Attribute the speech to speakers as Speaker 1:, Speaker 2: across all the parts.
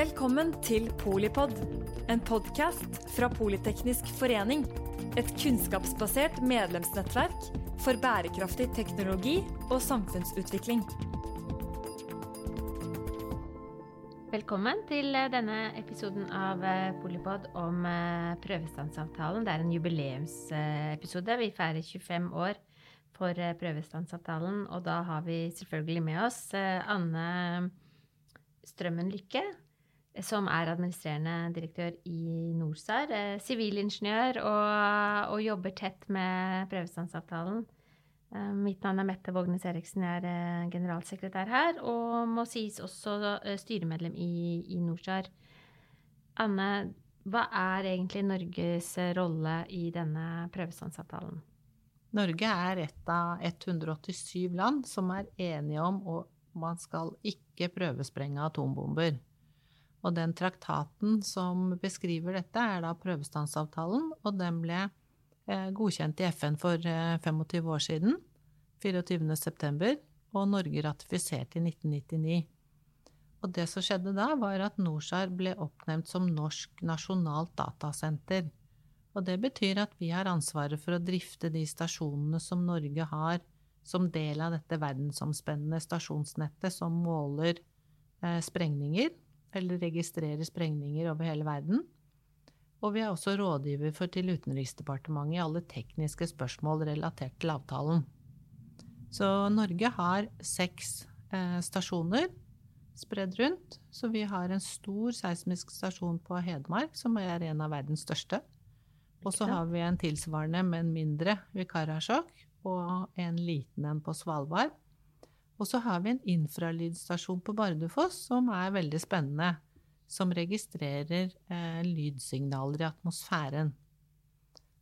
Speaker 1: Velkommen til Polipod, en podkast fra Politeknisk forening. Et kunnskapsbasert medlemsnettverk for bærekraftig teknologi og samfunnsutvikling.
Speaker 2: Velkommen til eh, denne episoden av eh, Polipod om eh, prøvestansavtalen. Det er en jubileumsepisode. Vi feirer 25 år for prøvestansavtalen, og da har vi selvfølgelig med oss Anne Strømmen Lykke, som er administrerende direktør i NorSAR. Sivilingeniør og, og, jobber tett med prøvestansavtalen. Eh, mitt navn er Mette Vågnes Eriksen, jeg er eh, generalsekretær her, og må sies også eh, styremedlem i, i NorSAR. Anne, hva er egentlig Norges rolle i denne prøvestansavtalen?
Speaker 3: Norge er et av 187 land som er enige om at man skal ikke prøvesprenge atombomber. Og den traktaten som beskriver dette, er da prøvestansavtalen, og den ble eh, godkjent i FN for 25 eh, år siden, 24.9., og Norge ratifiserte i 1999. Og det som skjedde da, var at NORSAR ble oppnevnt som Norsk nasjonalt datasenter. Og det betyr at vi har ansvaret for å drifte de stasjonene som Norge har som del av dette verdensomspennende stasjonsnettet som måler eh, sprengninger eller registrerer sprengninger over hele verden. Og vi er også rådgiver for til Utenriksdepartementet i alle tekniske spørsmål relatert til avtalen. Så Norge har seks eh, stasjoner spredd rundt. Så vi har en stor seismisk stasjon på Hedmark, som er en av verdens største. Og så har vi en tilsvarende, men mindre, ved Karasjok, og en liten en på Svalbard. Og så har vi en infralydstasjon på Bardufoss som er veldig spennende. Som registrerer eh, lydsignaler i atmosfæren.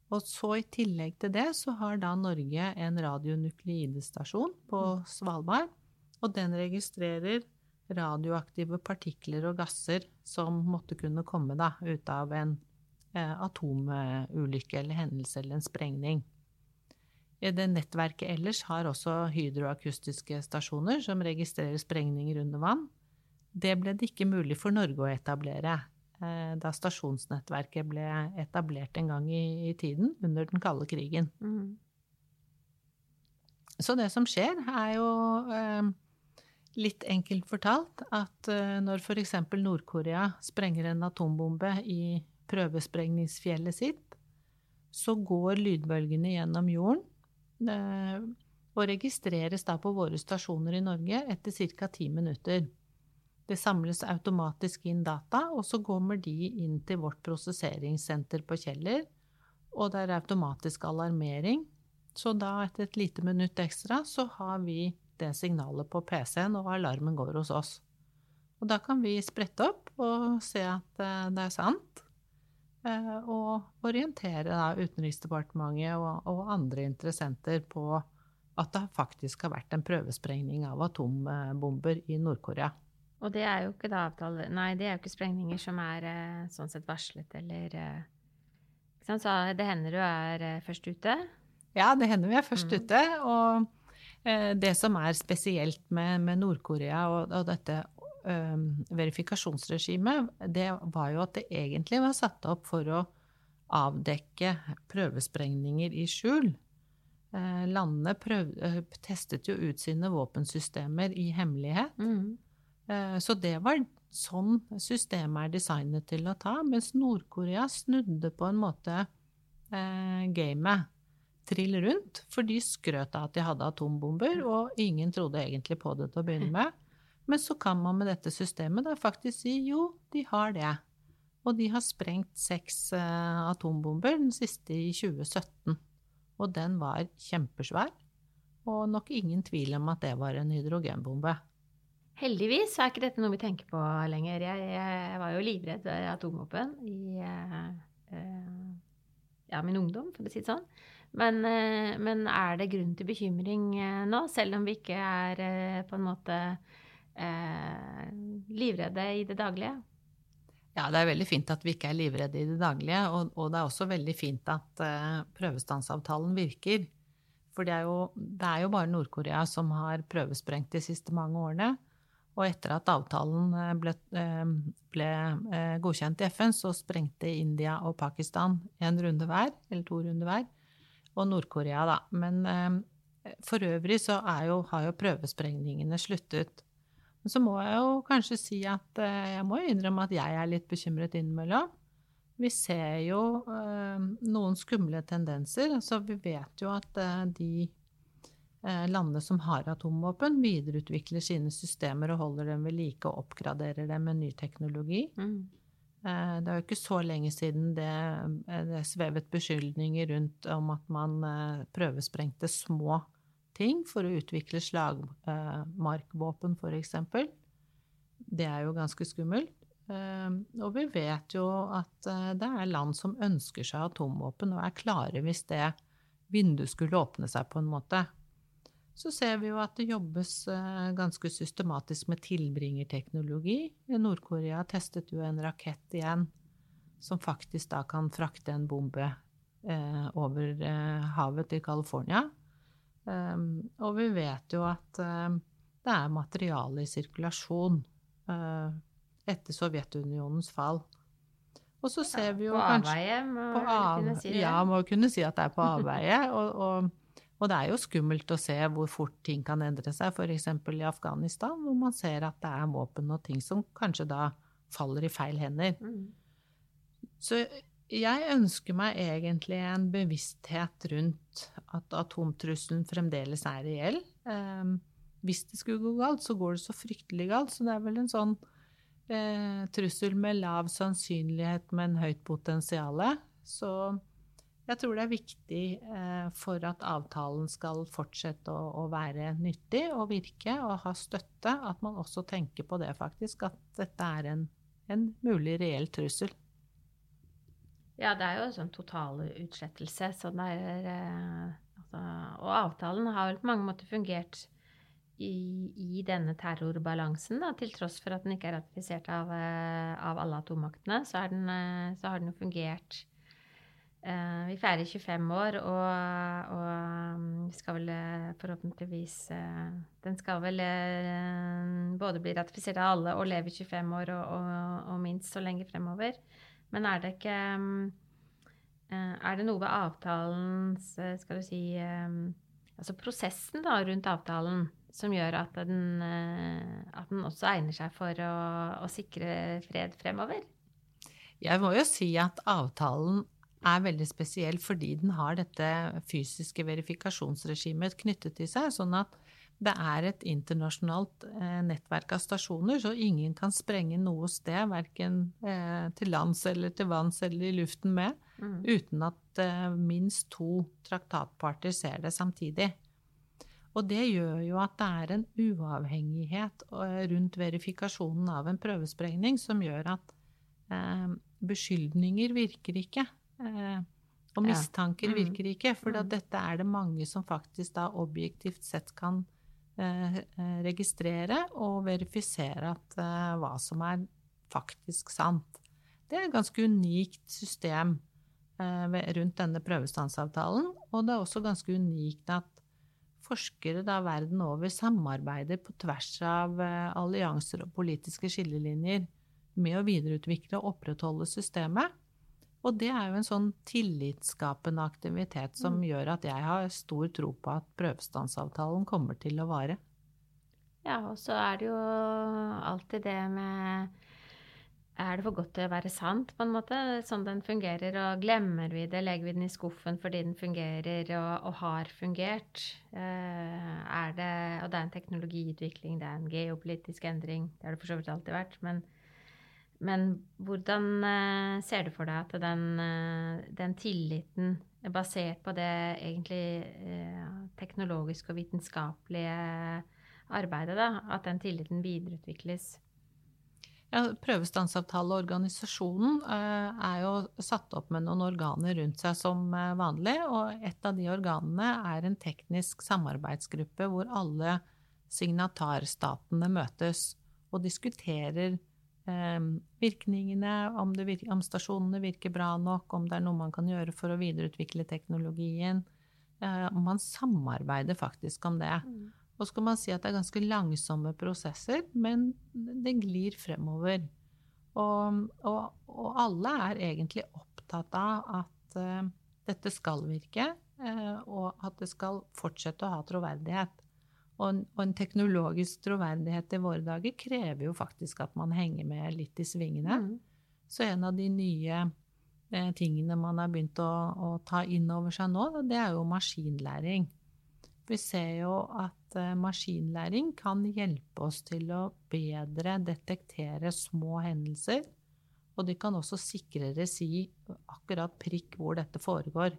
Speaker 3: Og så i tillegg til det så har da Norge en radionukleidestasjon på Svalbard. Og den registrerer radioaktive partikler og gasser som måtte kunne komme da, ut av en eh, atomulykke eller hendelse eller en sprengning. Det nettverket ellers har også hydroakustiske stasjoner som registrerer sprengninger under vann. Det ble det ikke mulig for Norge å etablere eh, da stasjonsnettverket ble etablert en gang i, i tiden, under den kalde krigen. Mm. Så det som skjer, er jo eh, litt enkelt fortalt at eh, når f.eks. Nord-Korea sprenger en atombombe i prøvesprengningsfjellet sitt, så går lydbølgene gjennom jorden Eh, og registreres da på våre stasjoner i Norge etter ca. ti minutter. Det samles automatisk inn data, og så kommer de inn til vårt prosesseringssenter på Kjeller. Og det er automatisk alarmering. Så da, etter et lite minutt ekstra, så har vi det signalet på PC-en, og alarmen går hos oss. Og da kan vi sprette opp og se at eh, det er sant. Eh, og orientere da, Utenriksdepartementet og, og, andre interessenter på at det faktisk har vært en prøvesprengning av atombomber i Nord-Korea.
Speaker 2: Og det er jo ikke da avtale... Nei, det er jo ikke sprengninger som er eh, sånn sett varslet, eller eh, Så det hender du er først ute?
Speaker 3: Ja, det hender vi er først mm. ute. Og det som er spesielt med, med Nord-Korea og, og, dette verifikasjonsregimet, det var jo at det egentlig var satt opp for å avdekke prøvesprengninger i skjul. Uh, landene prøv, uh, testet jo ut sine våpensystemer i hemmelighet. Mm. Uh, så det var sånn systemet er designet til å ta, mens Nord-Korea snudde på en måte gamet trill rundt, for de skrøt av at de hadde atombomber, og ingen trodde egentlig på det til å begynne med. Men så kan man med dette systemet da faktisk si jo, de har det. Og de har sprengt seks uh, atombomber, den siste i 2017. Og den var kjempesvær. Og nok ingen tvil om at det var en hydrogenbombe.
Speaker 2: Heldigvis er ikke dette noe vi tenker på lenger. Jeg, jeg var jo livredd atomvåpen i uh, uh, ja, min ungdom, for å si det sånn. Men, men, er det grunn til bekymring nå, selv om vi ikke er på en måte eh, livredde i det daglige?
Speaker 3: Ja, det er veldig fint at vi ikke er livredde i det daglige. Og, og det er også veldig fint at eh, prøvestansavtalen virker. For det er, jo, det er jo bare Nord-Korea som har prøvesprengt de siste mange årene. Og etter at avtalen eh, ble, eh, ble eh, godkjent i FN, så sprengte India og Pakistan en runde hver, eller to runder hver. Og Nord-Korea, da. Men for øvrig så jo, har jo prøvesprengningene sluttet. Men så må jeg jo kanskje si at jeg må innrømme at jeg er litt bekymret innimellom. Vi ser jo noen skumle tendenser. Altså, vi vet jo at de Eh, landene som har atomvåpen, videreutvikler sine systemer og holder dem ved like og oppgraderer dem med ny teknologi. Mm. Eh, det er jo ikke så lenge siden det, eh, det svevet beskyldninger rundt om at man prøvesprengte små ting for å utvikle slagmarkvåpen, f.eks. Det er jo ganske skummelt. Og vi vet jo at det er land som ønsker seg atomvåpen og er klare hvis det vinduet skulle åpne seg på en måte så ser vi jo at det jobbes eh, ganske systematisk med tilbringerteknologi. Nord-Korea testet jo en rakett igjen som faktisk da kan frakte en bombe eh, over eh, havet til California. Um, og vi vet jo at um, det er materiale i sirkulasjon uh, etter Sovjetunionens fall. Og så ser vi jo
Speaker 2: på
Speaker 3: kanskje
Speaker 2: avveie, må
Speaker 3: på avveie, si det. Ja, må kunne si at det er på avveie. og, og og det er jo skummelt å se hvor fort ting kan endre seg, f.eks. i Afghanistan, hvor man ser at det er våpen og ting som kanskje da faller i feil hender. Mm. Så jeg ønsker meg egentlig en bevissthet rundt at atomtrusselen fremdeles er reell. Eh, hvis det skulle gå galt, så går det så fryktelig galt. Så det er vel en sånn eh, trussel med lav sannsynlighet, men høyt potensial. Så jeg tror det er viktig eh, for at avtalen skal fortsette å, å, være nyttig og virke og ha støtte, at man også tenker på det, faktisk. At dette er en, en mulig reell trussel.
Speaker 2: Ja, det er jo sånn totalutslettelse. Så eh, altså, og avtalen har vel på mange måter fungert i, i denne terrorbalansen, da, til tross for at den ikke er ratifisert av, eh, av alle atommaktene, så, den, eh, så har den jo fungert vi feirer 25 år, og, og um, vi skal vel forhåpentligvis Den skal vel både bli ratifisert av alle og leve i 25 år og, og, og, minst så lenge fremover. Men er det ikke um, Er det noe ved avtalens Skal du si um, Altså prosessen da rundt avtalen som gjør at den, at den også egner seg for å, å sikre fred fremover?
Speaker 3: Jeg må jo si at avtalen er veldig spesiell fordi den har dette fysiske verifikasjonsregimet knyttet til seg. sånn at det er et internasjonalt eh, nettverk av stasjoner, så ingen kan sprenge noe sted, verken eh, til lands eller til vanns eller i luften med, mm. uten at eh, minst to traktatparter ser det samtidig. Og det gjør jo at det er en uavhengighet rundt verifikasjonen av en prøvesprengning som gjør at eh, beskyldninger virker ikke. Eh, og mistanker mm. virker ikke, for mm. dette er det mange som faktisk da objektivt sett kan registrere og verifisere at eh, hva som er faktisk sant. Det er et ganske unikt system eh, rundt denne prøvestansavtalen, og det er også ganske unikt at forskere da verden over samarbeider på tvers av eh, allianser og politiske skillelinjer med å videreutvikle og opprettholde systemet. Og det er jo en sånn tillitsskapende aktivitet som mm. gjør at jeg har stor tro på at prøvestansavtalen kommer til å vare.
Speaker 2: Ja, og så er det jo alltid det med Er det for godt til å være sant, på en måte? Sånn den fungerer, og glemmer vi det, legger vi den i skuffen fordi den fungerer og, og har fungert? Eh, er det Og det er en teknologiutvikling, det er en geopolitisk endring, det har det for så vidt alltid vært. men men hvordan uh, ser du for deg at den, uh, den, tilliten er basert på det egentlig uh, teknologiske og vitenskapelige arbeidet, da, at den tilliten videreutvikles?
Speaker 3: Ja, Prøvestansavtaleorganisasjonen er jo satt opp med noen organer rundt seg som vanlig. Og et av de organene er en teknisk samarbeidsgruppe hvor alle signatarstatene møtes og diskuterer virkningene, om, virker, om, stasjonene virker bra nok, om det er noe man kan gjøre for å videreutvikle teknologien. Uh, man samarbeider faktisk om det. Mm. Og så kan man si at det er ganske langsomme prosesser, men det glir fremover. Og, og, og alle er egentlig opptatt av at uh, dette skal virke, uh, og at det skal fortsette å ha troverdighet. Og en, og en, teknologisk troverdighet i våre dager krever jo faktisk at man henger med litt i svingene. Mm. Så en av de nye eh, tingene man har begynt å, å, ta inn over seg nå, det er jo maskinlæring. Vi ser jo at eh, maskinlæring kan hjelpe oss til å bedre detektere små hendelser. Og de kan også sikrere si akkurat prikk hvor dette foregår.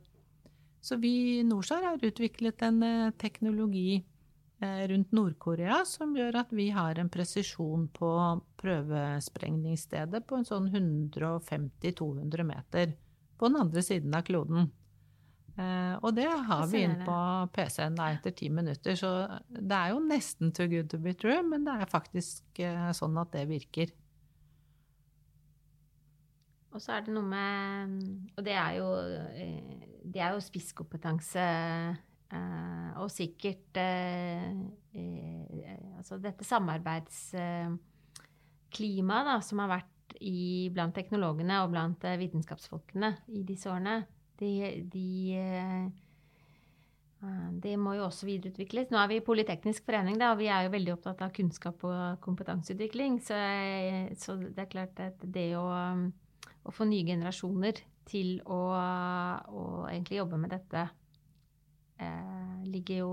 Speaker 3: Så vi i Norsar har utviklet en eh, teknologi rundt Nord-Korea som gjør at vi har en presisjon på prøvesprengningsstedet på en sånn 150-200 meter på den andre siden av kloden. Eh, og det har vi inn på PC-en etter ti minutter, så det er jo nesten too good to be true, men det er faktisk eh, sånn at det virker.
Speaker 2: Og så er det noe med Og det er jo, det er jo spisskompetanse Uh, og sikkert uh, uh, altså dette samarbeidsklimaet som har vært i, blant teknologene og blant vitenskapsfolkene i disse årene, de, de, det må jo også videreutvikles. Nå er vi i Politeknisk forening, da, og vi er jo veldig opptatt av kunnskap og kompetanseutvikling. Så, så det er klart at det å, å få nye generasjoner til å, å egentlig jobbe med dette eh, ligger jo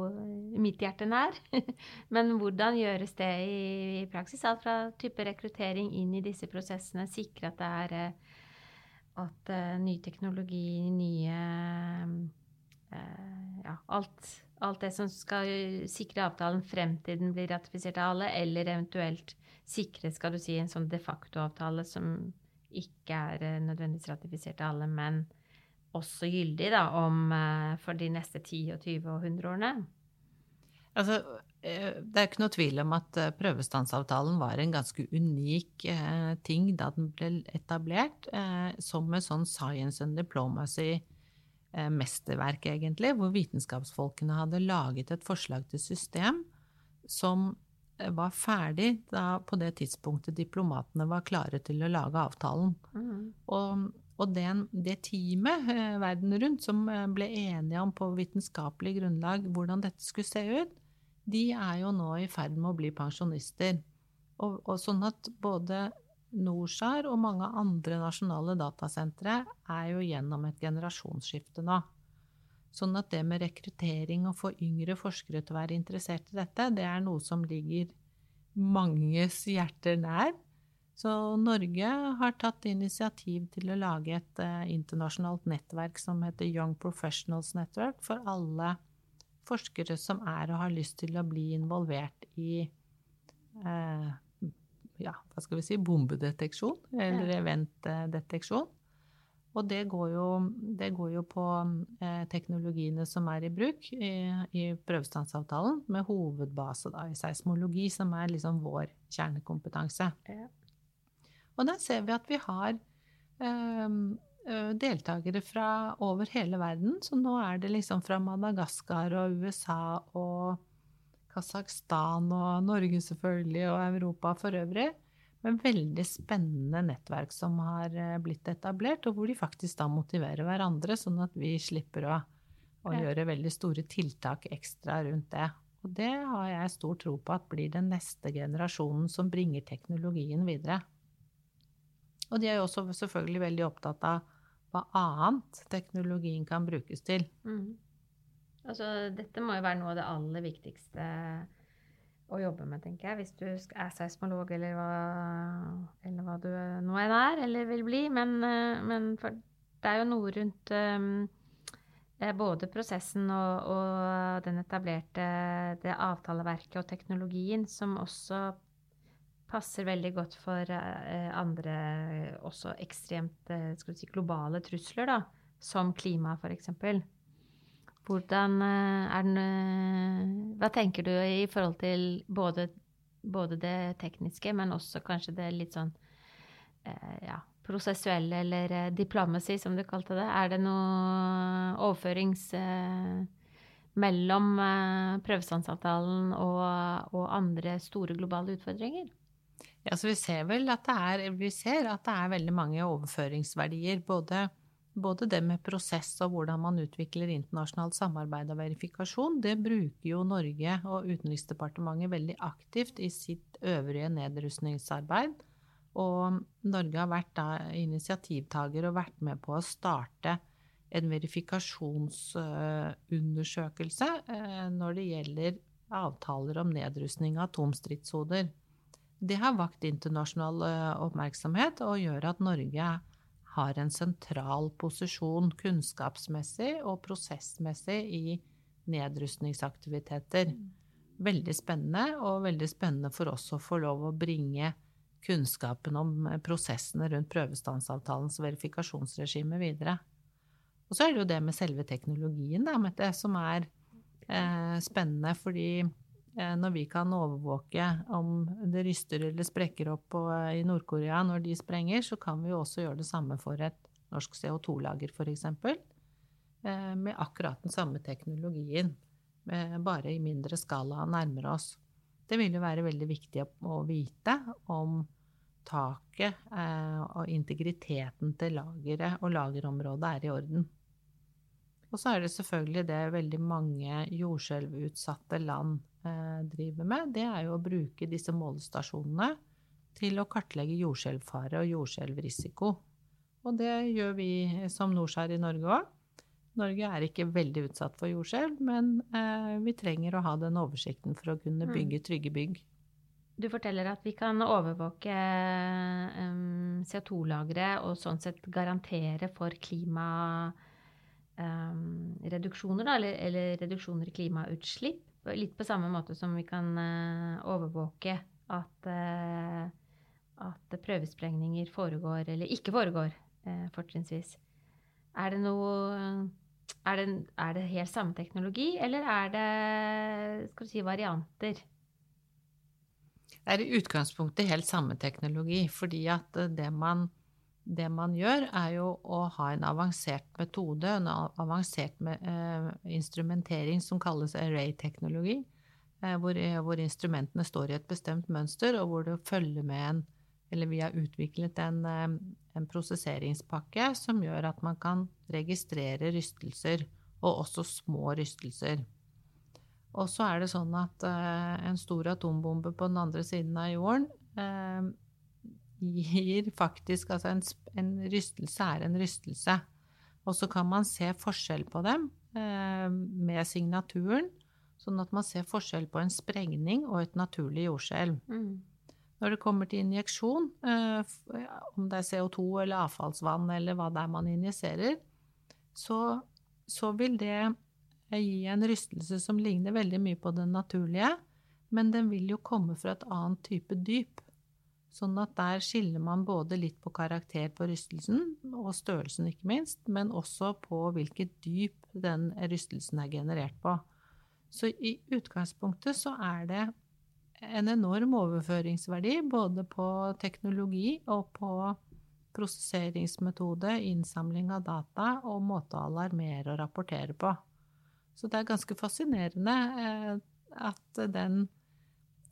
Speaker 2: mitt hjerte nær. Men hvordan gjøres det i, i, praksis? Alt fra type rekruttering inn i disse prosessene, sikre at det er eh, at eh, ny teknologi, nye uh, Ja, alt, alt, det som skal sikre avtalen frem til den blir ratifisert av alle, eller eventuelt sikre skal du si, en sånn de facto-avtale som ikke er uh, nødvendigvis ratifisert av alle, men også gyldig da, om, eh, for de neste 10 og 20 og 100 årene?
Speaker 3: Altså, eh, det er ikke noe tvil om at eh, prøvestansavtalen var en ganske unik eh, ting da den ble etablert, eh, som en sånn science and diplomacy-mesterverk, eh, egentlig, hvor vitenskapsfolkene hadde laget et forslag til system som var ferdig da, på det tidspunktet diplomatene var klare til å lage avtalen. Mm. Og og den, det teamet eh, verden rundt som eh, ble enige om på vitenskapelig grunnlag hvordan dette skulle se ut, de er jo nå i ferd med å bli pensjonister. Og, og sånn at både NORSAR og mange andre nasjonale datasentre er jo gjennom et generasjonsskifte nå. Sånn at det med rekruttering og få yngre forskere til å være interessert i dette, det er noe som ligger manges hjerter nær. Så Norge har tatt initiativ til å lage et uh, internasjonalt nettverk som heter Young Professionals Network, for alle forskere som er og har lyst til å bli involvert i eh, ja, hva skal vi si, bombedeteksjon, eller ja. eventdeteksjon. Og det går jo, det går jo på eh, teknologiene som er i bruk i, i prøvestansavtalen, med hovedbase da, i seismologi, som er liksom vår kjernekompetanse. Ja. Og der ser vi at vi har ehm, eh, deltakere fra over hele verden. Så nå er det liksom fra Madagaskar og USA og Kasakhstan og Norge selvfølgelig, og Europa for øvrig. Men veldig spennende nettverk som har eh, blitt etablert, og hvor de faktisk da motiverer hverandre, sånn at vi slipper å, å ja. gjøre veldig store tiltak ekstra rundt det. Og det har jeg stor tro på at blir den neste generasjonen som bringer teknologien videre. Og de er jo også selvfølgelig veldig opptatt av hva annet teknologien kan brukes til. Mm.
Speaker 2: Altså, dette må jo være noe av det aller viktigste å jobbe med, tenker jeg. Hvis du er seismolog eller hva, eller hva du nå enn er eller vil bli. Men, eh, men det er jo noe rundt um, både prosessen og, og, den etablerte det avtaleverket og teknologien som også passer veldig godt for eh, andre også ekstremt eh, si, globale trusler, da, som klima f.eks. Hvordan eh, er den Hva tenker du i forhold til både, både det tekniske, men også kanskje det litt sånn ja, prosessuelle, eller diplomacy, som du kalte det? Er det noe overførings mellom eh, prøvestansavtalen og, og andre store globale utfordringer?
Speaker 3: Ja, så vi ser vel at det er, vi ser at det er veldig mange overføringsverdier. Både, både det med prosess og hvordan man utvikler internasjonalt samarbeid og verifikasjon. Det bruker jo Norge og Utenriksdepartementet veldig aktivt i sitt øvrige nedrustningsarbeid. Og Norge har vært da initiativtaker og vært med på å starte en verifikasjonsundersøkelse eh, når det gjelder avtaler om nedrustning av atomstridshoder. Det har vakt internasjonal eh, oppmerksomhet og gjør at Norge har en sentral posisjon kunnskapsmessig og prosessmessig i nedrustningsaktiviteter. Veldig spennende, og veldig spennende for oss å få lov å bringe kunnskapen om prosessene rundt prøvestansavtalens verifikasjonsregime videre. Og så er det jo det med selve teknologien, da, Mette, som er eh, spennende. Fordi eh, når vi kan overvåke om det ryster eller sprekker opp på, i Nord-Korea når de sprenger, så kan vi også gjøre det samme for et norsk CO2-lager, f.eks. Eh, med akkurat den samme teknologien, eh, bare i mindre skala nærmere oss. Det vil jo være veldig viktig å, vite om taket eh, og integriteten til lageret og lagerområdet er i orden. Og så er det selvfølgelig det veldig mange jordskjelvutsatte land eh, driver med. Det er jo å bruke disse målestasjonene til å kartlegge jordskjelvfare og jordskjelvrisiko. Og det gjør vi som Norskjær i Norge òg. Norge er ikke veldig utsatt for jordskjelv, men eh, vi trenger å ha den oversikten for å kunne mm. bygge trygge bygg.
Speaker 2: Du forteller at vi kan overvåke um, CO2-lagre og sånn sett garantere for klimareduksjoner, eller, eller, reduksjoner i klimautslipp. Litt på samme måte som vi kan uh, overvåke at, uh, at prøvesprengninger foregår eller ikke foregår, uh, fortrinnsvis. Er det noe er det, er det, helt samme teknologi, eller er det skal du si, varianter?
Speaker 3: Det er i utgangspunktet helt samme teknologi, fordi at det man det man gjør, er jo å ha en avansert metode, en avansert eh, instrumentering som kalles array-teknologi, eh, hvor, eh, hvor, instrumentene står i et bestemt mønster, og hvor det følger med en Eller vi har utviklet en, en prosesseringspakke som gjør at man kan registrere rystelser, og også små rystelser. Og så er det sånn at en stor atombombe på den andre siden av jorden gir faktisk Altså en, en, rystelse er en rystelse. Og så kan man se forskjell på dem eh, med signaturen, sånn at man ser forskjell på en sprengning og et naturlig jordskjelv. Mm. Når det kommer til injeksjon, eh, om det er CO2 eller avfallsvann eller hva det er man injiserer, så, så vil det gi en rystelse som ligner veldig mye på den naturlige, men den vil jo komme fra et annet type dyp. Sånn at der skiller man både litt på karakter på rystelsen, og størrelsen ikke minst, men også på hvilket dyp den rystelsen er generert på. Så i utgangspunktet så er det en enorm overføringsverdi både på teknologi og på prosesseringsmetode, innsamling av data og måte å alarmere og rapportere på. Så det er ganske fascinerende eh, at den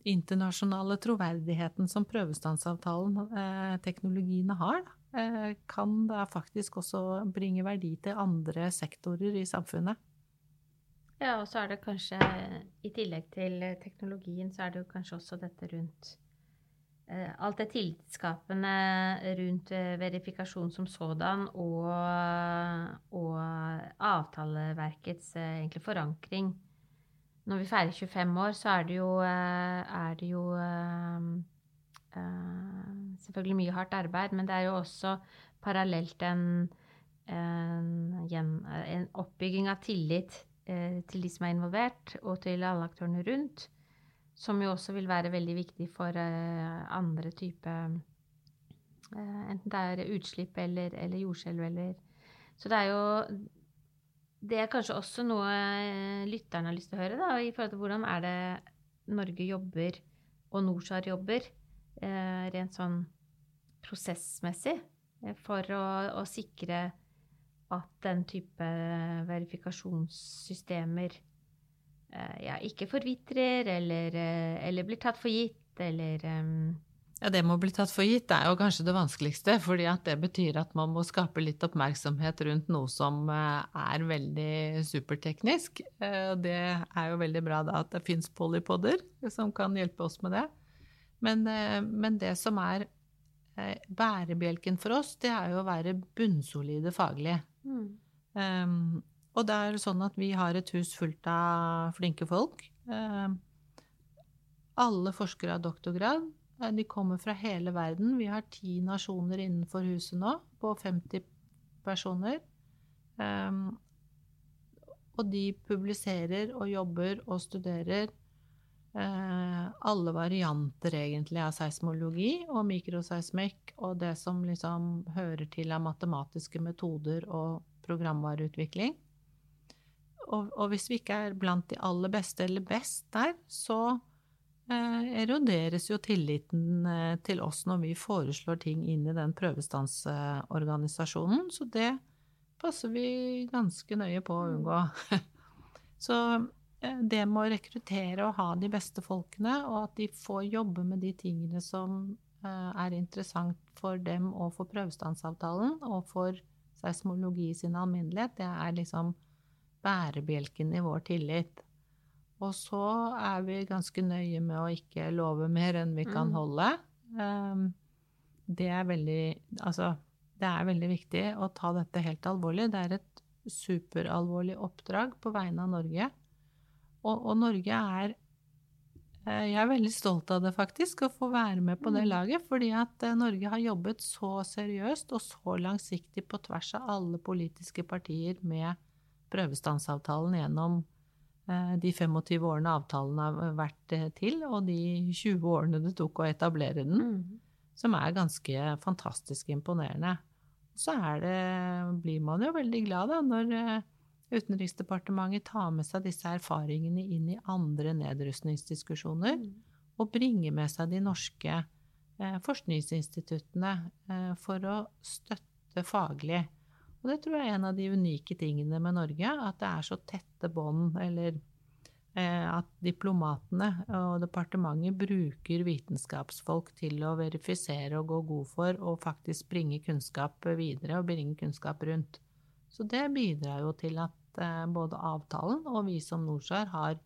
Speaker 3: internasjonale troverdigheten som prøvestansavtalen, eh, teknologiene har, eh, kan da faktisk også bringe verdi til andre sektorer i samfunnet.
Speaker 2: Ja, og så er det kanskje, i tillegg til teknologien, så er det jo kanskje også dette rundt eh, Alt det tillitsskapende rundt eh, verifikasjon som sådan og, og avtaleverkets egentlig forankring når vi feirer 25 år, så er det jo, eh, er det jo uh, uh, selvfølgelig mye hardt arbeid, men det er jo også parallelt en, en, en oppbygging av tillit til de som er involvert, og til alle aktørene rundt, som jo også vil være veldig viktig for andre typer Enten det er utslipp eller, eller jordskjelv eller. Så det er jo det er kanskje også noe eh, lytterne har lyst til å høre, da, i forhold til hvordan er det Norge jobber, og Norsar jobber, eh, rent sånn prosessmessig, eh, for å, å, sikre at den type verifikasjonssystemer ja, ikke forvitrer eller, eller, blir tatt for gitt, eller um...
Speaker 3: Ja, det må bli tatt for gitt det er jo kanskje det vanskeligste, fordi det betyr at man må skape litt oppmerksomhet rundt noe som er veldig superteknisk. Det er jo veldig bra da at det fins polypoder som kan hjelpe oss med det. Men, men det som er bærebjelken for oss, det er jo å være bunnsolide faglig. Mm. Um, og det er sånn at vi har et hus fullt av flinke folk. Eh, alle forskere har doktorgrad. Eh, de kommer fra hele verden. Vi har ti nasjoner innenfor huset nå, på 50 personer. Um, og de publiserer og jobber og studerer alle varianter, egentlig, av seismologi og mikroseismikk og det som liksom hører til av matematiske metoder og programvareutvikling og, og, hvis vi ikke er blant de aller beste eller best der, så eh, eroderes jo tilliten eh, til oss når vi foreslår ting inn i den prøvestansorganisasjonen, Så det passer vi ganske nøye på å unngå. så eh, det med å rekruttere og ha de beste folkene, og at de får jobbe med de tingene som eh, er interessant for dem og for prøvestansavtalen, og for seismologi i sin alminnelighet, det er liksom bærebjelken i vår tillit. Og så er vi ganske nøye med å ikke love mer enn vi kan mm. holde. Um, det er veldig Altså, det er veldig viktig å ta dette helt alvorlig. Det er et superalvorlig oppdrag på vegne av Norge. Og, og Norge er eh, jeg er veldig stolt av det, faktisk, å få være med på det mm. laget. Fordi at eh, Norge har jobbet så seriøst og så langsiktig på tvers av alle politiske partier med prøvestansavtalen gjennom de 25 årene avtalen har vært eh, til, og de 20 årene det tok å etablere den, mm. som er ganske fantastisk imponerende. Så det, blir man jo veldig glad da, når eh, Utenriksdepartementet tar med seg disse erfaringene inn i andre nedrustningsdiskusjoner, mm. og bringer med seg de norske eh, forskningsinstituttene eh, for å støtte faglig. Og det tror jeg er en av de unike tingene med Norge, at det er så tette bånd, eller eh, at diplomatene og departementet bruker vitenskapsfolk til å verifisere og gå god for, og faktisk bringe kunnskap videre og bringe kunnskap rundt. Så det bidrar jo til at eh, både avtalen og vi som Norskjær har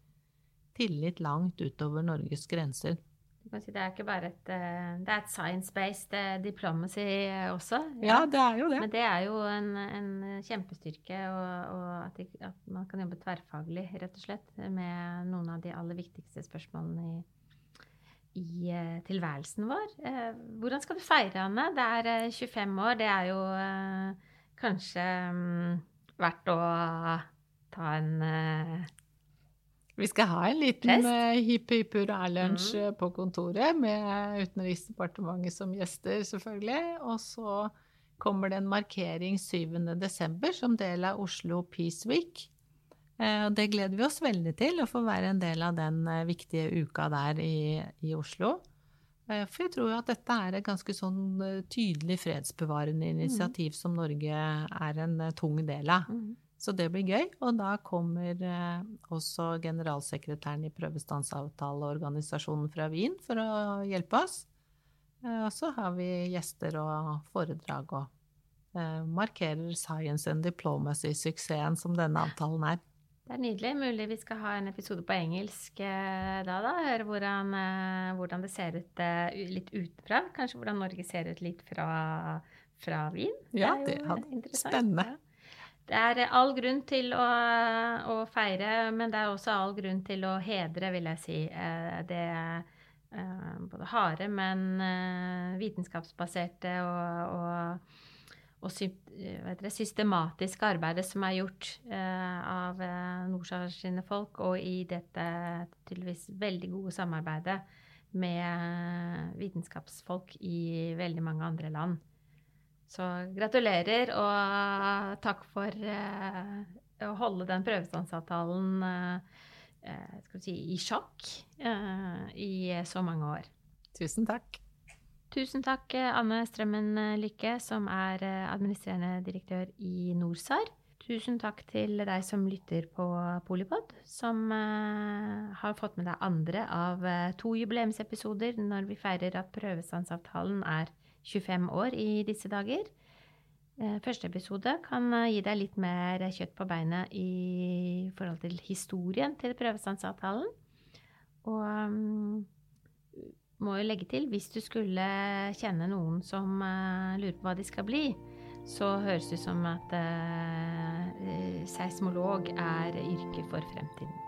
Speaker 3: tillit langt utover Norges grenser.
Speaker 2: Si, det er ikke bare et eh, Det er et science-based eh, diplomacy også.
Speaker 3: Ja. ja. det er jo det.
Speaker 2: Men det er jo en, en kjempestyrke, og, og at, de, at, man kan jobbe tverrfaglig, rett og slett, med noen av de aller viktigste spørsmålene i, i tilværelsen vår. Hvordan skal du feire, Anne? Det er uh, 25 år. Det er jo kanskje um, verdt å ta en
Speaker 3: vi skal ha en liten uh, hipp hipp hurra-lunsj mm. Eh, på kontoret med Utenriksdepartementet som gjester, selvfølgelig. Og så kommer det en markering 7.12. som del av Oslo Peace Week. Uh, det gleder vi oss veldig til, å få være en del av den viktige uka der i, i Oslo. For jeg tror jo at dette er et ganske sånn tydelig fredsbevarende mm. initiativ mm. som Norge er en tung del av. Mm. Så det blir gøy. Og da kommer eh, også generalsekretæren i prøvestansavtaleorganisasjonen fra Wien for å hjelpe oss. Eh, og så har vi gjester og foredrag og eh, markerer science and diplomacy-suksessen som denne avtalen er.
Speaker 2: Det er nydelig. Mulig vi skal ha en episode på engelsk da, da. Høre hvordan, hvordan, det ser ut litt utenfra. Kanskje hvordan Norge ser ut litt fra, fra Wien.
Speaker 3: Ja, det, er jo det spennende.
Speaker 2: Det er all grunn til å, å, feire, men det er også all grunn til å hedre, vil jeg si. Eh, det eh, både harde, men eh, vitenskapsbaserte og, og, og systematiske arbeidet som er gjort av Norsar sine folk, og i dette tydeligvis veldig gode samarbeidet med vitenskapsfolk i veldig mange andre land. Så gratulerer, og takk for uh, å holde den prøvestansavtalen uh, si, i sjakk uh, i så mange år.
Speaker 3: Tusen takk.
Speaker 2: Tusen takk, Anne Strømmen Lykke, som er administrerende direktør i NorSAR. Tusen takk til deg som lytter på Polipod, som har fått med deg andre av to jubileumsepisoder når vi feirer at prøvestansavtalen er 25 år i disse dager. Uh, første episode kan gi deg litt mer kjøtt på beinet i forhold til historien til prøvestansavtalen. Og um, må jo legge til, hvis du skulle kjenne noen som lurer på hva de skal bli, så høres det ut som at eh, seismolog er yrket for fremtiden.